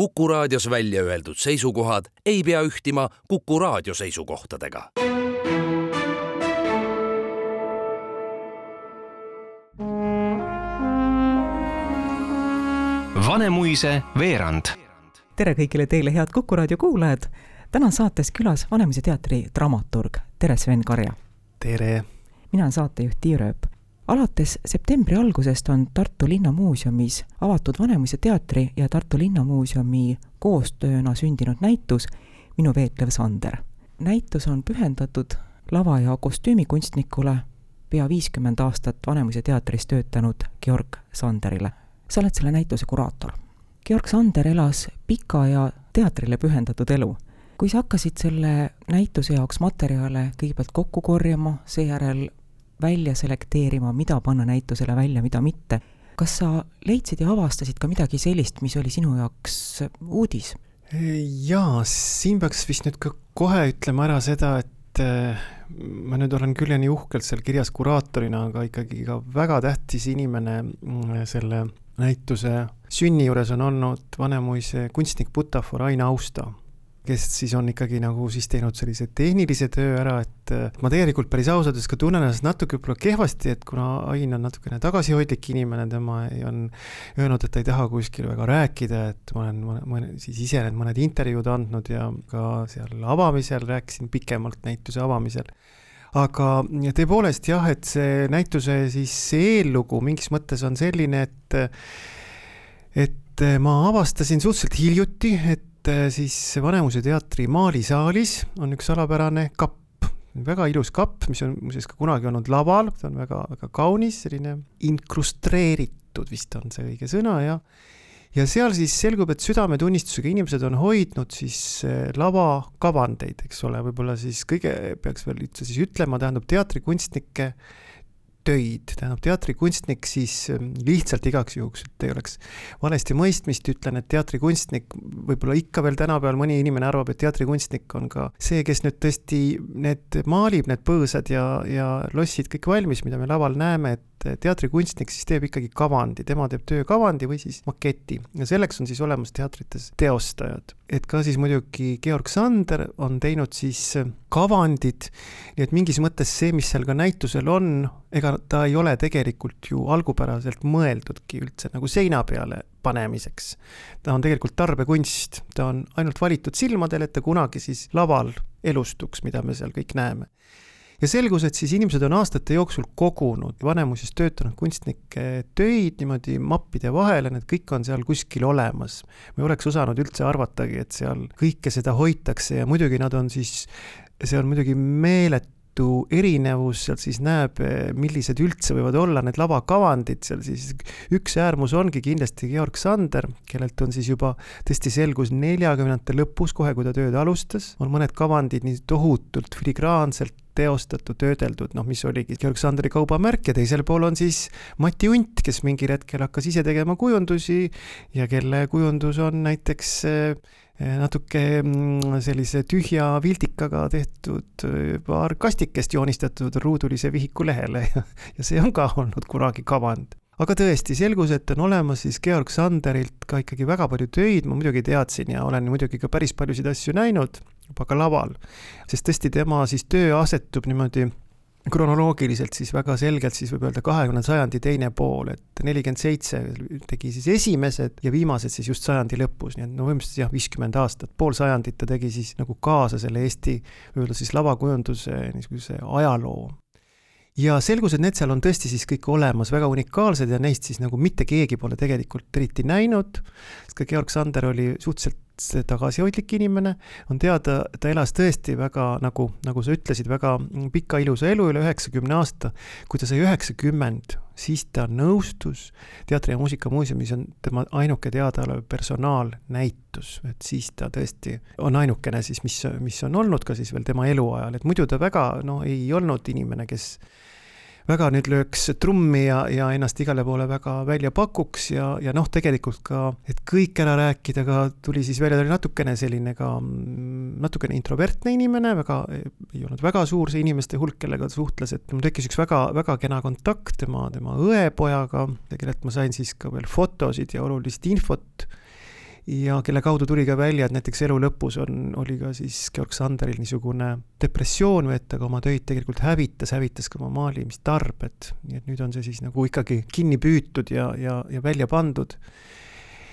Kuku raadios välja öeldud seisukohad ei pea ühtima Kuku raadio seisukohtadega. Vanemuise veerand. tere kõigile teile, head Kuku raadio kuulajad. täna on saates külas Vanemuise teatri dramaturg, tere Sven Karja. tere. mina olen saatejuht Tiia Rööp alates septembri algusest on Tartu Linnamuuseumis avatud Vanemuise teatri ja Tartu Linnamuuseumi koostööna sündinud näitus Minu veetlev Sander. näitus on pühendatud lava- ja kostüümikunstnikule pea viiskümmend aastat Vanemuise teatris töötanud Georg Sanderile. sa oled selle näituse kuraator. Georg Sander elas pika ja teatrile pühendatud elu kui sa hakkasid selle näituse jaoks materjale kõigepealt kokku korjama, seejärel välja selekteerima, mida panna näitusele välja, mida mitte. kas sa leidsid ja avastasid ka midagi sellist, mis oli sinu jaoks uudis? jaa, siin peaks vist nüüd ka kohe ütlema ära seda, et äh, ma nüüd olen küll ja nii uhkelt seal kirjas kuraatorina, aga ikkagi ka väga tähtis inimene mm, selle näituse sünni juures on olnud Vanemuise kunstnik butafoor Ain Austa kes siis on ikkagi nagu siis teinud sellise tehnilise töö ära, et ma tegelikult päris ausalt öeldes ka tunnen ennast natuke võib-olla kehvasti, et kuna Ain on natukene tagasihoidlik inimene, tema on öelnud, et ta ei taha kuskil väga rääkida, et ma olen mõne, mõne, siis ise need mõned intervjuud andnud ja ka seal avamisel rääkisin pikemalt näituse avamisel. Aga tõepoolest jah, et see näituse siis eellugu mingis mõttes on selline, et et ma avastasin suhteliselt hiljuti, et et äh, siis Vanemuise teatri maalisaalis on üks salapärane kapp, väga ilus kapp, mis on muuseas ka kunagi olnud laval, ta on väga, väga kaunis, selline inkrustreeritud vist on see õige sõna ja ja seal siis selgub, et südametunnistusega inimesed on hoidnud siis äh, lavakavandeid, eks ole, võib-olla siis kõige peaks veel üldse siis ütlema, tähendab teatrikunstnikke töid, tähendab teatrikunstnik siis ähm, lihtsalt igaks juhuks, et ei oleks valesti mõistmist, ütlen, et teatrikunstnik, võib-olla ikka veel tänapäeval mõni inimene arvab, et teatrikunstnik on ka see, kes nüüd tõesti need maalib, need põõsad ja, ja lossid kõik valmis, mida me laval näeme, et teatrikunstnik siis teeb ikkagi kavandi, tema teeb töökavandi või siis maketi ja selleks on siis olemas teatrites teostajad. et ka siis muidugi Georg Sander on teinud siis kavandid, nii et mingis mõttes see, mis seal ka näitusel on, ega ta ei ole tegelikult ju algupäraselt mõeldudki üldse nagu seina peale panemiseks. ta on tegelikult tarbekunst, ta on ainult valitud silmadel, et ta kunagi siis laval elustuks, mida me seal kõik näeme ja selgus, et siis inimesed on aastate jooksul kogunud Vanemuises töötanud kunstnike töid niimoodi mappide vahele, need kõik on seal kuskil olemas. ma ei oleks osanud üldse arvatagi, et seal kõike seda hoitakse ja muidugi nad on siis, see on muidugi meeletu tohutu erinevus, sealt siis näeb, millised üldse võivad olla need lavakavandid, seal siis. Üks äärmus ongi kindlasti Georg Sander, kellelt on siis juba tõesti selgus neljakümnendate lõpus, kohe kui ta tööd alustas, on mõned kavandid nii tohutult filigraanselt teostatud, töödeldud, noh, mis oligi Georg Sandri kaubamärk ja teisel pool on siis Mati Unt, kes mingil hetkel hakkas ise tegema kujundusi ja kelle kujundus on näiteks natuke mm, sellise tühja vildikaga tehtud eh, paar kastikest joonistatud ruudulise vihiku lehele ja, ja see on ka olnud kunagi kavand. aga tõesti, selgus, et on olemas siis Georg Sanderilt ka ikkagi väga palju töid, ma muidugi teadsin ja olen muidugi ka päris paljusid asju näinud juba ka laval, sest tõesti tema siis töö asetub niimoodi kronoloogiliselt siis väga selgelt siis võib öelda kahekümnenda sajandi teine pool, et nelikümmend seitse tegi siis esimesed ja viimased siis just sajandi lõpus, nii et no põhimõtteliselt jah, viiskümmend aastat, pool sajandit ta tegi siis nagu kaasa selle Eesti võib-olla siis lavakujunduse niisuguse ajaloo. Ja selgus, et need seal on tõesti siis kõik olemas, väga unikaalsed ja neist siis nagu mitte keegi pole tegelikult eriti näinud, sest ka Georg Sander oli suhteliselt tagasihoidlik inimene, on teada, ta elas tõesti väga nagu, nagu sa ütlesid, väga pika ilusa elu, üle üheksakümne aasta. kui ta sai üheksakümmend, siis ta nõustus, Teatri- ja Muusikamuuseumis on tema ainuke teadaolev personaalnäitus, et siis ta tõesti on ainukene siis, mis, mis on olnud ka siis veel tema eluajal, et muidu ta väga no ei olnud inimene, kes väga nüüd lööks trummi ja, ja ennast igale poole väga välja pakuks ja, ja noh, tegelikult ka, et kõik ära rääkida, ka tuli siis välja, ta oli natukene selline ka, mm, natukene introvertne inimene, väga, ei olnud väga suur see inimeste hulk, kellega ta suhtles, et mul tekkis üks väga, väga kena kontakt tema, tema õepojaga, kellelt ma sain siis ka veel fotosid ja olulist infot ja kelle kaudu tuli ka välja, et näiteks elu lõpus on, oli ka siis Georg Sanderil niisugune depressioon või et ta ka oma töid tegelikult hävitas, hävitas ka oma maalimistarbed, nii et nüüd on see siis nagu ikkagi kinni püütud ja, ja, ja välja pandud.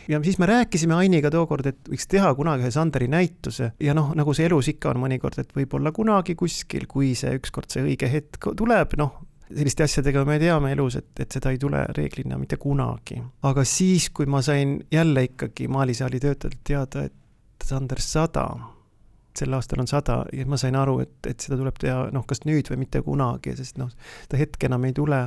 Ja siis me rääkisime Ainiga tookord, et võiks teha kunagi ühe Sanderi näituse. Ja noh, nagu see elus ikka on mõnikord, et võib-olla kunagi kuskil, kui see ükskord see õige hetk tuleb, noh, selliste asjadega me teame elus, et, et seda ei tule reeglina mitte kunagi. aga siis, kui ma sain jälle ikkagi maalisaali töötajatelt teada, et Sander sada, sel aastal on sada ja ma sain aru, et, et seda tuleb teha noh, kas nüüd või mitte kunagi, sest noh, seda hetke enam ei tule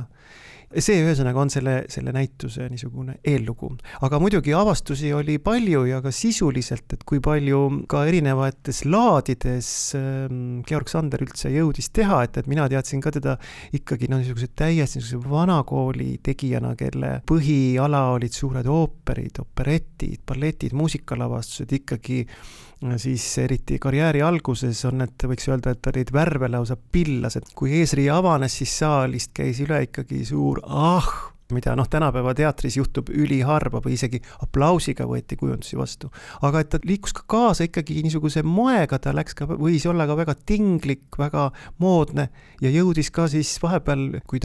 see ühesõnaga on selle, selle näituse niisugune eellugu. aga muidugi avastusi oli palju ja ka sisuliselt, et kui palju ka erinevates laadides ähm, Georg Sander üldse jõudis teha, et, et mina teadsin ka teda ikkagi no niisuguse täiesti niisuguse vanakooli tegijana, kelle põhiala olid suured ooperid, operetid, balletid, muusikalavastused, ikkagi siis eriti karjääri alguses on need, võiks öelda, et olid värve lausa pillas, et kui eesriie avanes, siis saalist käis üle ikkagi suur ah mida noh, tänapäeva teatris juhtub üliharva või isegi aplausiga võeti kujundusi vastu. aga et ta liikus ka kaasa ikkagi niisuguse moega, ta läks ka, võis olla ka väga tinglik, väga moodne ja jõudis ka siis vahepeal, kui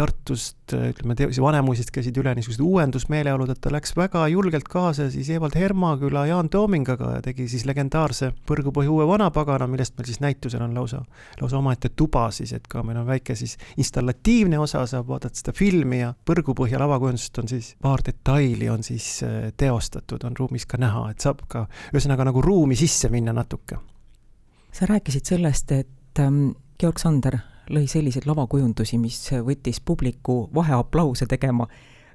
Tartust ütleme, Vanemuisest käisid üle niisugused uuendusmeeleolud, et ta läks väga julgelt kaasa siis Evald Hermaküla Jaan Toomingaga ja tegi siis legendaarse Põrgupõhi uue vanapagana, millest meil siis näitusel on lausa, lausa omaette tuba siis, et ka meil on väike siis installatiivne osa, saab vaadata seda filmi ja Põrgupõhja lava tavakujundust on siis paar detaili on siis äh, teostatud, on ruumis ka näha, et saab ka ühesõnaga nagu ruumi sisse minna natuke. sa rääkisid sellest, et ähm, Georg Sander lõi selliseid lavakujundusi, mis võttis publiku vaheaplause tegema.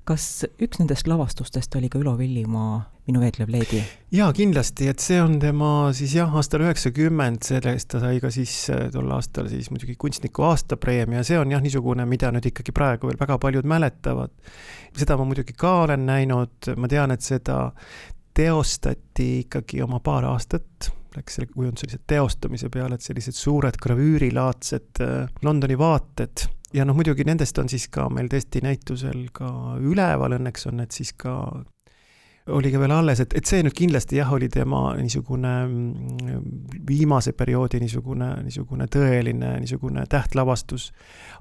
kas üks nendest lavastustest oli ka Ülo Villimaa Minu veetlev leedi? jaa, kindlasti, et see on tema siis jah, aastal üheksakümmend, selle eest ta sai ka siis äh, tol aastal siis muidugi kunstniku aastapreemia, see on jah, niisugune, mida nüüd ikkagi praegu veel väga paljud mäletavad. seda ma muidugi ka olen näinud, ma tean, et seda teostati ikkagi oma paar aastat läks selle kujunduse teostamise peale, et sellised suured gravüürilaadsed äh, Londoni vaated. Ja noh, muidugi nendest on siis ka meil tõesti näitusel ka üleval, õnneks on need siis ka oli ka veel alles, et, et see nüüd kindlasti jah, oli tema niisugune mm, viimase perioodi niisugune, niisugune tõeline niisugune tähtlavastus.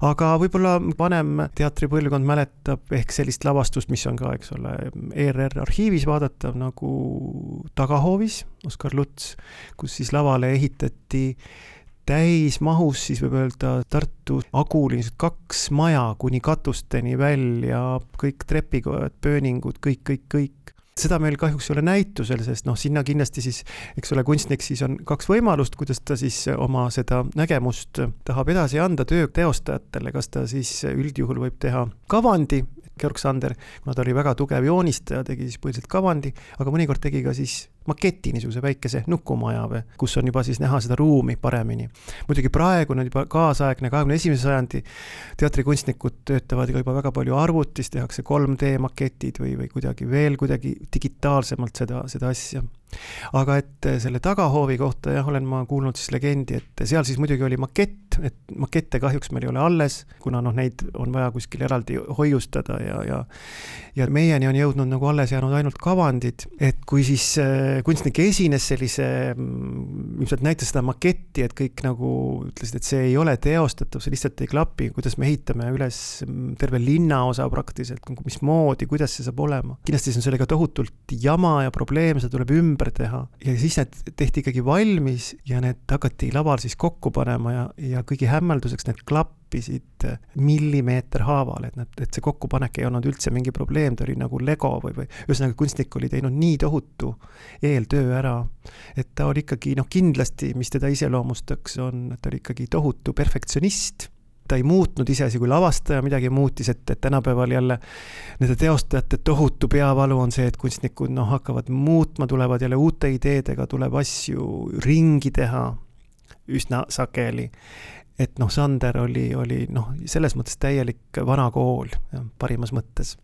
aga võib-olla vanem teatripõlvkond mäletab ehk sellist lavastust, mis on ka, eks ole, ERR arhiivis vaadatav nagu Tagahoovis, Oskar Luts, kus siis lavale ehitati täismahus siis võib öelda Tartu Agulis kaks maja kuni katusteni välja, kõik trepikojad, pööningud, kõik, kõik, kõik seda meil kahjuks ei ole näitusel, sest noh, sinna kindlasti siis, eks ole, kunstnik siis on kaks võimalust, kuidas ta siis oma seda nägemust tahab edasi anda töö teostajatele, kas ta siis üldjuhul võib teha kavandi, Georg Sander, kuna ta oli väga tugev joonistaja, tegi siis põhiliselt kavandi, aga mõnikord tegi ka siis maketi, niisuguse väikese nukumaja või, kus on juba siis näha seda ruumi paremini. muidugi praegu on juba kaasaegne kahekümne esimese sajandi teatrikunstnikud töötavad juba väga palju arvutis, tehakse 3D maketid või, või kuidagi veel kuidagi digitaalsemalt seda, seda asja aga et eh, selle tagahoovi kohta jah, olen ma kuulnud siis legendi, et seal siis muidugi oli makett, et makette kahjuks meil ei ole alles, kuna noh, neid on vaja kuskil eraldi hoiustada ja, ja ja meieni on jõudnud nagu alles jäänud ainult kavandid, et kui siis äh, kunstnik esines sellise mm,, ilmselt näitas seda maketti, et kõik nagu ütlesid, et see ei ole teostatav, see lihtsalt ei klapi, kuidas me ehitame üles mm, terve linnaosa praktiliselt, mismoodi, kuidas see saab olema. kindlasti see on sellega tohutult jama ja probleem, seda tuleb ümber teha. Ja siis need tehti ikkagi valmis ja need hakati laval siis kokku panema ja, ja kõigi hämmelduseks need klapp klappisid millimeeter haaval, et nad, et see kokkupanek ei olnud üldse mingi probleem, ta oli nagu lego või, või ühesõnaga kunstnik oli teinud nii tohutu eeltöö ära, et ta oli ikkagi noh, kindlasti, mis teda iseloomustaks, on, ta oli ikkagi tohutu perfektsionist ta ei muutnud iseasi, kui lavastaja midagi muutis, et, et tänapäeval jälle nende teostajate tohutu peavalu on see, et kunstnikud noh, hakkavad muutma, tulevad jälle uute ideedega, tuleb asju ringi teha üsna sageli et noh, Sander oli, oli noh, selles mõttes täielik vana kool, parimas mõttes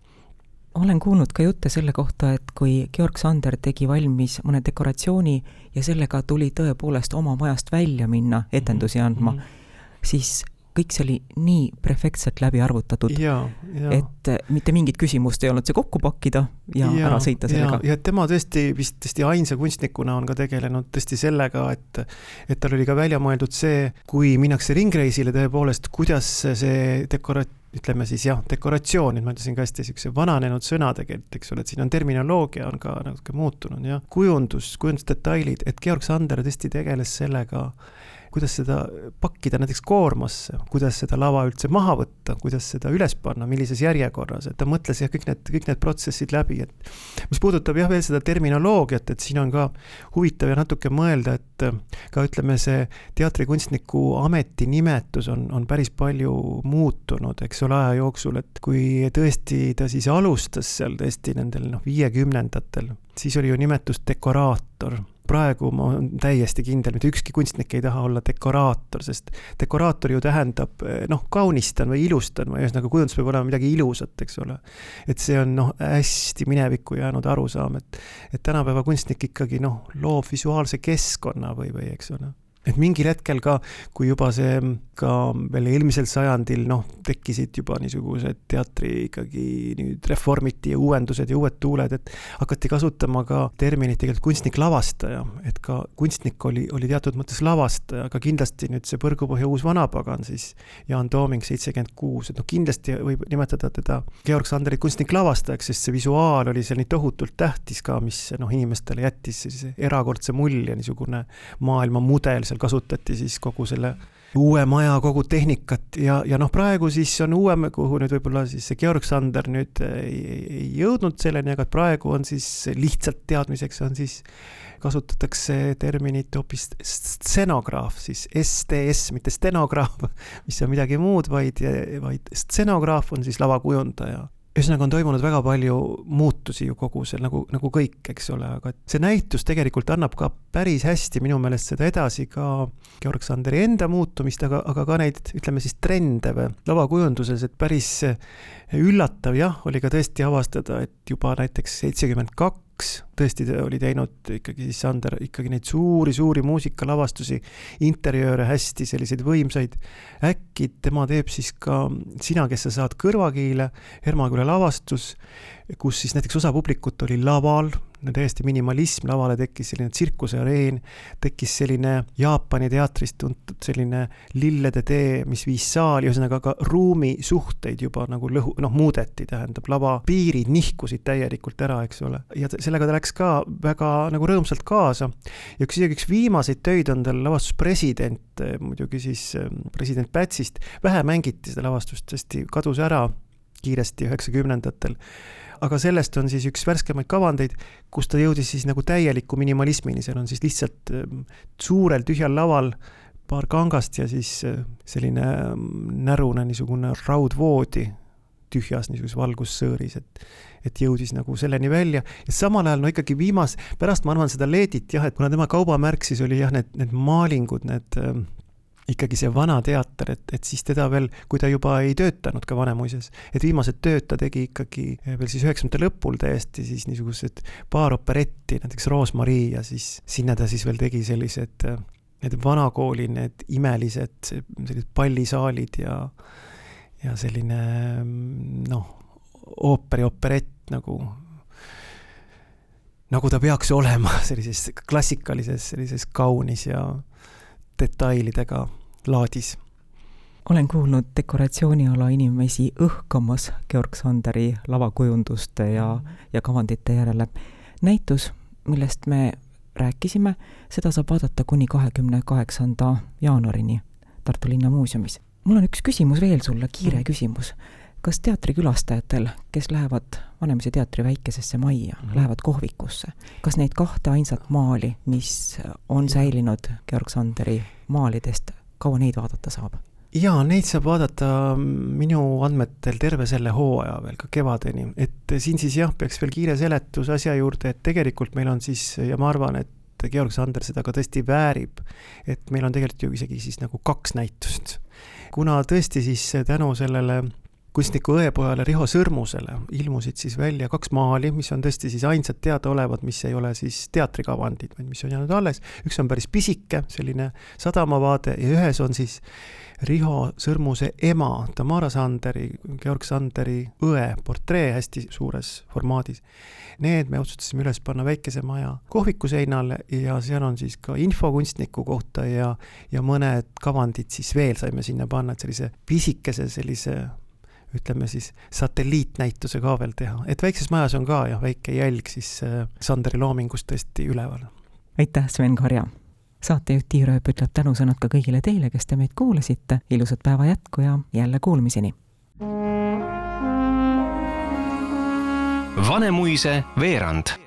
olen kuulnud ka jutte selle kohta, et kui Georg Sander tegi valmis mõne dekoratsiooni ja sellega tuli tõepoolest oma majast välja minna etendusi andma mm, -hmm. siis kõik see oli nii perfektselt läbi arvutatud, et mitte mingit küsimust ei olnud see kokku pakkida ja, ja ära sõita sellega. ja tema tõesti vist tõesti ainsa kunstnikuna on ka tegelenud tõesti sellega, et et tal oli ka välja mõeldud see, kui minnakse ringreisile tõepoolest, kuidas see dekora-, ütleme siis jah, dekoratsioon, nüüd ma ütlesin ka hästi niisuguse vananenud sõna tegelikult, eks ole, et siin on terminoloogia on ka natuke muutunud ja kujundus, kujundusdetailid, et Georg Sander tõesti tegeles sellega kuidas seda pakkida näiteks koormasse, kuidas seda lava üldse maha võtta, kuidas seda üles panna, millises järjekorras, et ta mõtles jah, kõik need, kõik need protsessid läbi, et mis puudutab jah, veel seda terminoloogiat, et siin on ka huvitav ja natuke mõelda, et ka ütleme, see teatrikunstniku ametinimetus on, on päris palju muutunud, eks ole, aja jooksul, et kui tõesti ta siis alustas seal tõesti nendel noh, viiekümnendatel, siis oli ju nimetus dekoraator praegu ma olen täiesti kindel, mitte ükski kunstnik ei taha olla dekoraator, sest dekoraator ju tähendab noh, kaunistan või ilustan või ühesõnaga kujundus peab olema midagi ilusat, eks ole. et see on noh, hästi minevikku jäänud arusaam, et, et tänapäeva kunstnik ikkagi noh, loob visuaalse keskkonna või, või eks ole et mingil hetkel ka, kui juba see ka veel eelmisel sajandil noh, tekkisid juba niisugused teatri ikkagi nüüd reformiti ja uuendused ja uued tuuled, et hakati kasutama ka terminit tegelikult kunstnik-lavastaja, et ka kunstnik oli, oli teatud mõttes lavastaja, aga kindlasti nüüd see Põrgupõhja uus vanapagan siis, Jaan Tooming seitsekümmend kuus, et noh, kindlasti võib nimetada teda Georg Sanderit kunstnik-lavastajaks, sest see visuaal oli seal nii tohutult tähtis ka, mis noh, inimestele jättis sellise erakordse mulje, niisugune maailmamudel seal seal kasutati siis kogu selle uue maja kogu tehnikat ja, ja noh, praegu siis on uuem, kuhu nüüd võib-olla siis see Georg Sander nüüd ei, ei jõudnud selleni, aga praegu on siis lihtsalt teadmiseks on siis, kasutatakse terminit hoopis stsenograaf, siis STS, mitte stenograaf, mis on midagi muud, vaid, vaid stsenograaf on siis lavakujundaja ühesõnaga on toimunud väga palju muutusi ju kogu see nagu, nagu kõik, eks ole, aga see näitus tegelikult annab ka päris hästi minu meelest seda edasi ka Georg Sanderi enda muutumist, aga, aga ka neid, ütleme siis trende või lavakujunduses, et päris üllatav jah, oli ka tõesti avastada, et juba näiteks seitsekümmend kaks kaks, tõesti oli teinud ikkagi siis Sander ikkagi neid suuri-suuri muusikalavastusi, interjööre hästi selliseid võimsaid. äkki tema teeb siis ka Sina, kes sa saad kõrvakiile, Hermaküla lavastus, kus siis näiteks osa publikut oli laval täiesti minimalism, lavale tekkis selline tsirkuseareen, tekkis selline Jaapani teatrist tuntud selline lillede tee, mis viis saali, ühesõnaga ka ruumisuhteid juba nagu lõhu, noh, muudeti, tähendab, lava piirid nihkusid täielikult ära, eks ole. ja sellega ta läks ka väga nagu rõõmsalt kaasa. ja üks, isegi üks viimaseid töid on tal lavastus President, muidugi siis ähm, president Pätsist, vähe mängiti seda lavastust, hästi kadus ära kiiresti üheksakümnendatel aga sellest on siis üks värskemaid kavandeid, kus ta jõudis siis nagu täieliku minimalismini, seal on siis lihtsalt ähm, suurel tühjal laval paar kangast ja siis äh, selline ähm, närune niisugune raudvoodi tühjas niisuguses valgussõõris, et et jõudis nagu selleni välja. Ja samal ajal no ikkagi viimas, pärast ma arvan seda Leedit jah, et kuna tema kaubamärk siis oli jah, need, need maalingud, need ikkagi see vana teater, et, et siis teda veel, kui ta juba ei töötanud ka Vanemuises, et viimased tööd ta tegi ikkagi veel siis üheksakümnendate lõpul täiesti siis niisugused paar operetti, näiteks Roosmarii ja siis sinna ta siis veel tegi sellised need vanakooli, need imelised sellised pallisaalid ja ja selline noh, ooperi operett nagu nagu ta peaks olema sellises klassikalises, sellises kaunis ja detailidega laadis. olen kuulnud dekoratsiooniala inimesi õhkamas Georg Sanderi lavakujunduste ja, ja kavandite järele. näitus, millest me rääkisime, seda saab vaadata kuni kahekümne kaheksanda jaanuarini Tartu Linnamuuseumis. mul on üks küsimus veel sulle, kiire mm. küsimus kas teatrikülastajatel, kes lähevad Vanemuise teatri väikesesse majja mm, -hmm. lähevad kohvikusse, kas neid kahte ainsat maali, mis on säilinud Georg Sanderi maalidest, kaua neid vaadata saab? jaa, neid saab vaadata minu andmetel terve selle hooaja veel, ka kevadeni, et siin siis jah, peaks veel kiire seletus asja juurde, et tegelikult meil on siis ja ma arvan, et Georg Sander seda ka tõesti väärib, et meil on tegelikult ju isegi siis nagu kaks näitust. kuna tõesti siis tänu sellele kunstniku õepojale Riho Sõrmusele ilmusid siis välja kaks maali, mis on tõesti siis ainsad teadaolevad, mis ei ole siis teatrikavandid, vaid mis on jäänud alles. üks on päris pisike, selline sadamavaade ja ühes on siis Riho Sõrmuse ema Tamara Sanderi, Georg Sanderi õe portree hästi suures formaadis. Need me otsustasime üles panna väikese maja kohviku seinale ja seal on siis ka info kunstniku kohta ja, ja mõned kavandid siis veel saime sinna panna, et sellise pisikese sellise ütleme siis satelliitnäituse ka veel teha, et väikses majas on ka jah, väike jälg siis äh, Sanderi loomingust tõesti üleval. aitäh, Sven Karja! saatejuht Tiir Ööp ütleb tänusõnad ka kõigile teile, kes te meid kuulasite, ilusat päeva jätku ja jälle kuulmiseni! Vanemuise veerand